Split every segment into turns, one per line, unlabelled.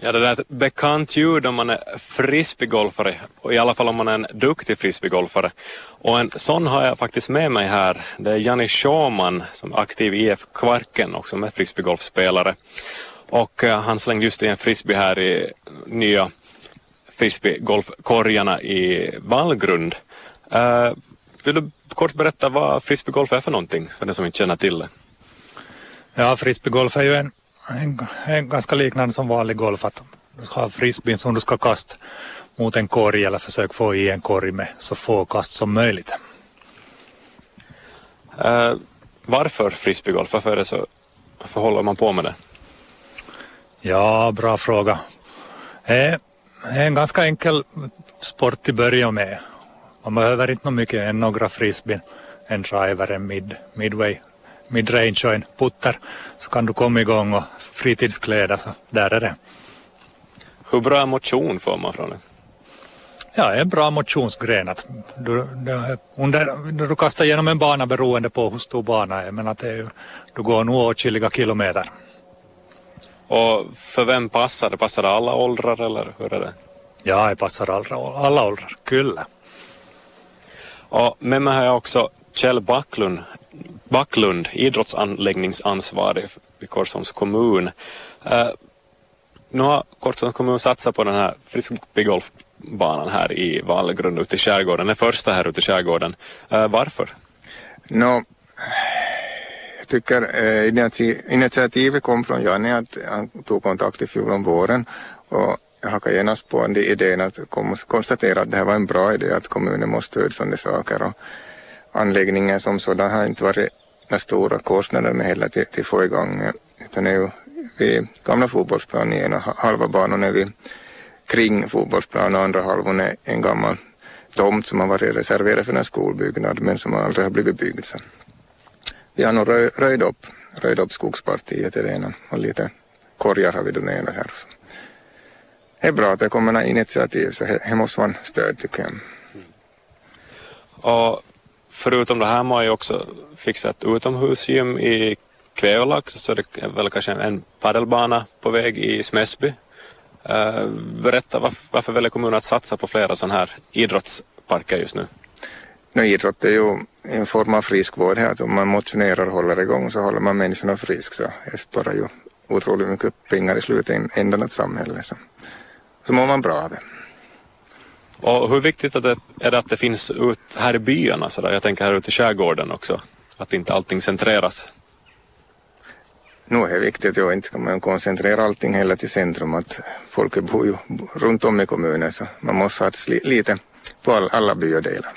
Ja, det där är ett bekant ljud om man är frisbeegolfare, och i alla fall om man är en duktig frisbeegolfare. Och en sån har jag faktiskt med mig här. Det är Janni Schauman som är aktiv i IF Kvarken och som är frisbeegolfspelare. Och uh, han slängde just i en frisbee här i nya frisbeegolfkorgarna i Vallgrund. Uh, vill du kort berätta vad frisbeegolf är för någonting, för den som inte känner till det?
Ja, frisbeegolf är ju en en, en ganska liknande som vanlig golf att du ska ha frisbeen som du ska kasta mot en korg eller försök få i en korg med så få kast som möjligt.
Uh, varför frisbeegolf? Varför, är det så, varför håller man på med det?
Ja, bra fråga. Det är en ganska enkel sport till börja med. Man behöver inte mycket än några frisbeen, en driver, en mid, midway midrange och en putter så kan du komma igång och fritidskläder så där är det.
Hur bra motion får man från det?
Ja, en bra motionsgren. Att du, du, under, du kastar genom en bana beroende på hur stor bana är men att det är, du går nog åtskilliga kilometer.
Och för vem passar det? Passar det alla åldrar eller hur är det?
Ja, det passar alla, alla åldrar, kyllä.
Och med mig har jag också Kjell Backlund, Backlund, idrottsanläggningsansvarig vid Korsholms kommun. Uh, nu har Korsholms kommun satsat på den här frisbeegolfbanan här i Vallgrund ute i skärgården, den första här ute i skärgården. Uh, varför?
No, jag tycker eh, initiativet kom från Janne att han tog kontakt i fjol om våren och jag hakade genast på idén att konstatera att det här var en bra idé att kommunen måste stödja sådana saker och anläggningen som sådan har inte varit några stora kostnader med heller till, till få igång eh, utan är ju vid gamla fotbollsplan i ena halva banan är vi kring fotbollsplan och andra halvan är en gammal tomt som har varit reserverad för en skolbyggnad men som aldrig har blivit byggd. Så vi har nog röj, röjt upp, röjt upp skogspartiet i det ena och lite korgar har vi donerat här. Så. Det är bra att det kommer några initiativ så det måste man stöd tycker jag.
Och förutom det här har man ju också fixat ett utomhusgym i Kveolax så det är väl kanske en paddelbana på väg i Smäsby. Eh, berätta varför, varför väljer kommunen att satsa på flera sådana här idrottsparker just nu?
No, idrott är ju en form av friskvård här. Att om man motionerar och håller igång så håller man människorna friska. Så det sparar ju otroligt mycket pengar i slutändan åt samhället. Så, så mår man bra av det.
Och hur viktigt är det, är det att det finns ut här i byarna? Så där? Jag tänker här ute i skärgården också. Att inte allting centreras.
Nu är det viktigt, ja, inte ska man koncentrera allting heller till centrum. Att folk bor ju runt om i kommunen så man måste ha lite på all, alla bydelar.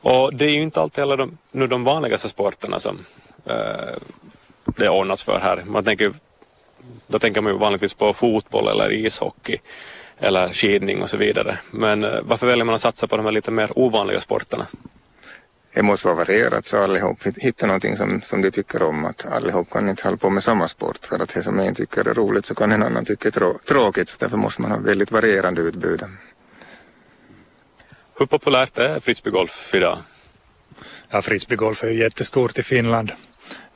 Och det är ju inte alltid alla de, nu de vanligaste sporterna som eh, det ordnas för här. Man tänker, då tänker man ju vanligtvis på fotboll eller ishockey eller skidning och så vidare. Men eh, varför väljer man att satsa på de här lite mer ovanliga sporterna?
Det måste vara varierat så allihop hittar någonting som, som de tycker om. Att allihop kan inte hålla på med samma sport för att det som en tycker är roligt så kan en annan tycka är trå tråkigt. Så därför måste man ha väldigt varierande utbud.
Hur populärt är frisbeegolf idag?
Ja, frisbeegolf är ju jättestort i Finland.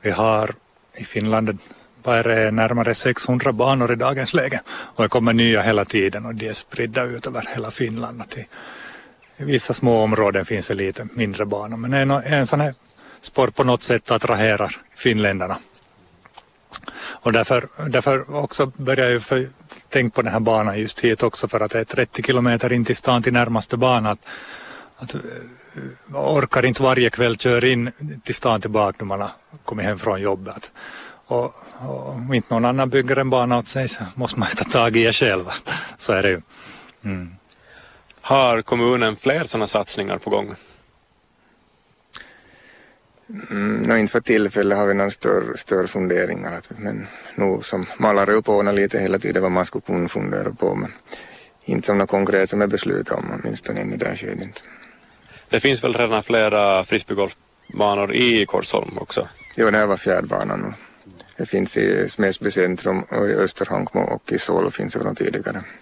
Vi har i Finland Europa är det, närmare 600 banor i dagens läge. Och det kommer nya hela tiden och de är spridda ut över hela Finland. I, vissa små områden finns det lite mindre banor men en, en sån här sport på något sätt attraherar finländarna. Och därför, därför också börjar jag för, tänka på den här banan just hit också för att det är 30 kilometer in till stan till närmaste bana. Att, att, eh, orkar inte varje kväll köra in till stan tillbaka när man har kommit hem från jobbet. Och, och om inte någon annan bygger en bana åt sig så måste man ta tag i det själv. Så är det ju. Mm.
Har kommunen fler sådana satsningar på gång?
Mm, no, inte för tillfället har vi några större, större funderingar. Men nog som malar upp och lite hela tiden vad man skulle kunna fundera på. Men inte som något konkret som är beslutat om åtminstone i det där skedet.
Det finns väl redan flera frisbeegolfbanor i Korsholm också?
Jo, det här var fjärdbanan nu. Det finns i Smäsby centrum och i Österhankmo och i Solo finns det från tidigare.